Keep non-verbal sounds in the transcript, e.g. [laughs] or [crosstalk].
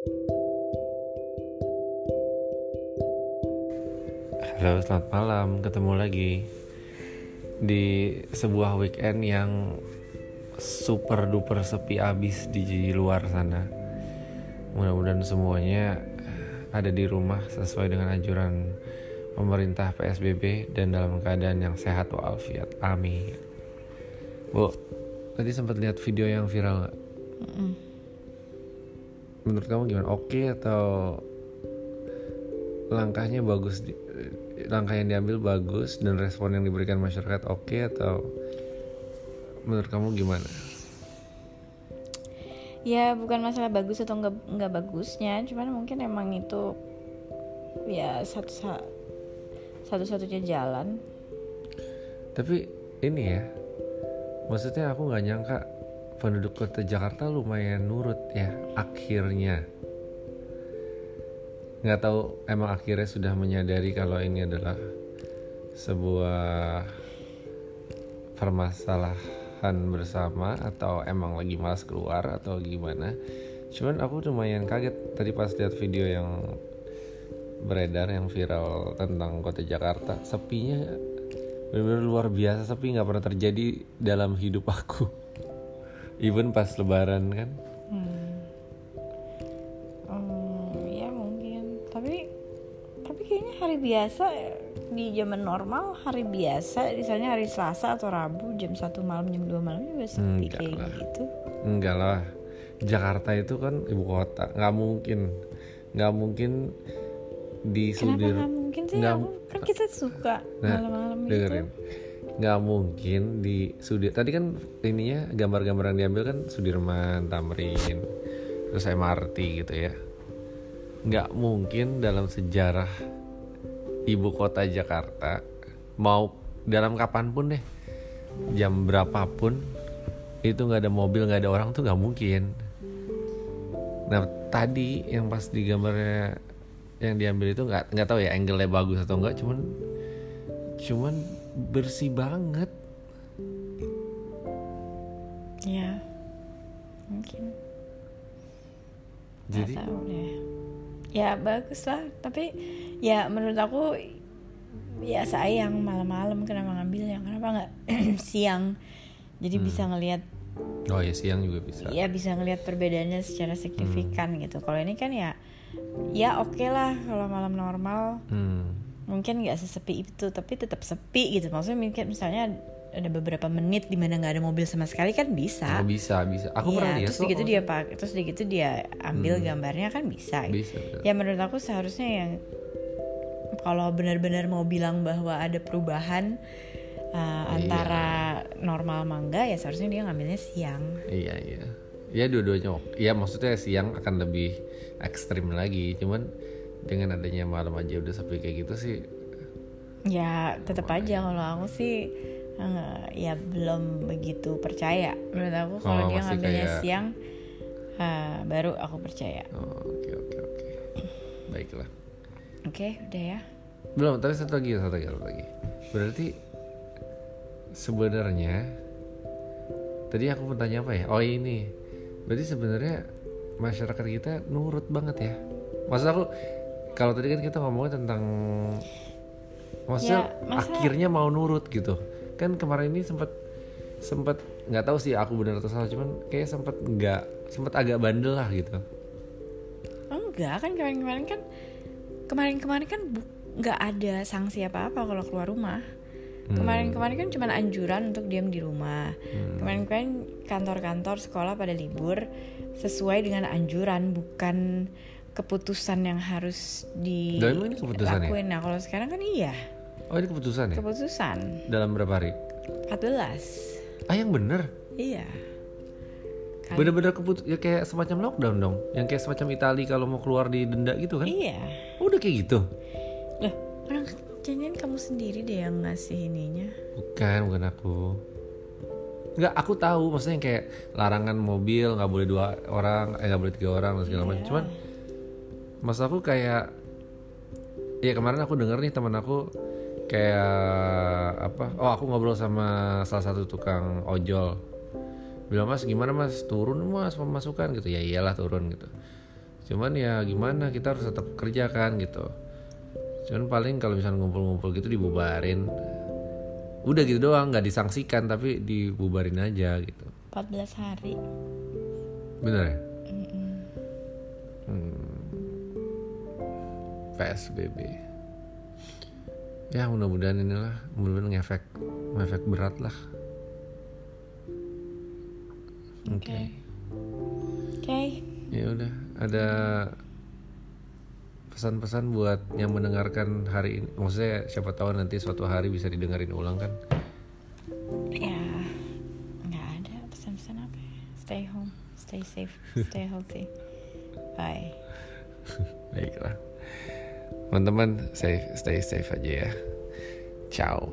Halo, selamat malam. Ketemu lagi di sebuah weekend yang super duper sepi abis di luar sana. Mudah-mudahan semuanya ada di rumah sesuai dengan anjuran pemerintah PSBB dan dalam keadaan yang sehat walafiat. Amin. Bu, tadi sempat lihat video yang viral nggak? Menurut kamu gimana? Oke atau langkahnya bagus di, langkah yang diambil bagus dan respon yang diberikan masyarakat oke atau menurut kamu gimana? ya bukan masalah bagus atau nggak nggak bagusnya cuman mungkin emang itu ya satu satu satunya jalan Tapi ini ya, maksudnya aku nggak nyangka penduduk kota Jakarta lumayan nurut ya akhirnya. Nggak tahu emang akhirnya sudah menyadari kalau ini adalah sebuah permasalahan bersama atau emang lagi malas keluar atau gimana. Cuman aku lumayan kaget tadi pas lihat video yang beredar yang viral tentang kota Jakarta sepinya benar-benar luar biasa sepi nggak pernah terjadi dalam hidup aku even pas lebaran kan? Hmm, ya mungkin. Tapi tapi kayaknya hari biasa di zaman normal hari biasa misalnya hari Selasa atau Rabu jam satu malam jam 2 malam juga sepi Enggak kayak lah. gitu. Enggak lah. Jakarta itu kan ibu kota. Nggak mungkin. Nggak mungkin di kenapa Sudir nggak mungkin sih? Nggak- kan kita suka Nah, malam-malam gitu. dengerin nggak mungkin di Sudir tadi kan ininya gambar-gambar yang diambil kan Sudirman Tamrin terus MRT gitu ya. Nggak mungkin dalam sejarah ibu kota Jakarta mau dalam kapan pun deh jam berapapun itu nggak ada mobil nggak ada orang tuh nggak mungkin. Nah tadi yang pas di gambarnya yang diambil itu nggak nggak tahu ya angle-nya bagus atau enggak cuman cuman bersih banget. Ya mungkin. Jadi? tahu deh. ya bagus lah. Tapi ya menurut aku ya sayang malam-malam kenapa ngambilnya kenapa nggak [clears throat] siang? Jadi Hmm. bisa ngelihat oh ya siang juga bisa. Ya bisa ngelihat perbedaannya secara signifikan gitu. Kalau ini kan ya ya oke lah kalau malam normal. Hmm. Mungkin nggak sesepi itu tapi tetap sepi gitu. Maksudnya mungkin misalnya ada beberapa menit di mana nggak ada mobil sama sekali kan bisa. Oh bisa bisa. Aku Iya, pernah lihat terus gitu dia pak terus gitu dia ambil Hmm. gambarnya kan bisa. Bisa betul. ya menurut aku seharusnya yang kalau benar-benar mau bilang bahwa ada perubahan uh, antara normal mangga ya seharusnya dia ngambilnya siang. Iya iya. Ya dua-duanya ya maksudnya siang akan lebih ekstrim lagi. Cuman dengan adanya malam aja udah sepi kayak gitu sih. Ya tetap aja kalau aku sih eh, ya belum begitu percaya. Menurut aku kalau Oh, dia ngambilnya kayak- siang eh, baru aku percaya. Oh, oke oke oke. Baiklah. Oke udah ya. Belum tapi satu lagi satu lagi satu lagi. Berarti sebenarnya tadi aku mau tanya apa ya? Oh ini. Berarti sebenarnya masyarakat kita nurut banget ya? Maksud aku kalau tadi kan kita ngomongnya tentang maksudnya Ya, masa- akhirnya mau nurut gitu. Kan kemarin ini sempat sempat nggak tahu sih aku benar atau salah cuman kayak sempat nggak sempat agak bandel lah gitu. Enggak kan kemarin-kemarin kan kemarin-kemarin kan nggak ada sanksi apa-apa kalau keluar rumah. Kemarin-kemarin kan cuma anjuran untuk diam di rumah. Kemarin-kemarin kantor-kantor sekolah pada libur sesuai dengan anjuran bukan keputusan yang harus emang ini keputusan ya? nah kalau sekarang kan iya. Oh ini keputusan ya? Keputusan. Dalam berapa hari? 14 ah yang bener? Iya. Kan- Bener-bener keput ya kayak semacam lockdown dong. Yang kayak semacam Itali kalau mau keluar di denda gitu kan? iya. Oh, udah kayak gitu. lah orang jangan kamu sendiri deh yang ngasih ininya. Bukan, bukan aku. Enggak, aku tahu. Maksudnya yang kayak larangan mobil nggak boleh dua orang, eh nggak boleh tiga orang dan segala macam. Cuman maksud aku kayak ya kemarin aku denger nih teman aku kayak apa? Oh, aku ngobrol sama salah satu tukang ojol. Bilang, "Mas, gimana Mas? Turun Mas pemasukan gitu." Ya iyalah turun gitu. cuman ya gimana kita harus tetap kerja kan gitu cuman paling kalau misalnya ngumpul-ngumpul gitu dibubarin udah gitu doang nggak disangsikan tapi dibubarin aja gitu 14 hari bener ya PSBB ya mudah-mudahan inilah mudah-mudahan ngefek ngefek berat lah. Oke. Oke. oke. Ya udah ada pesan-pesan buat yang mendengarkan hari ini? Maksudnya siapa tahu nanti suatu hari bisa didengarin ulang kan? Ya nggak ada pesan-pesan apa ya. stay home stay safe stay healthy. Bye. [laughs] Baiklah teman-teman safe stay safe aja ya. Ciao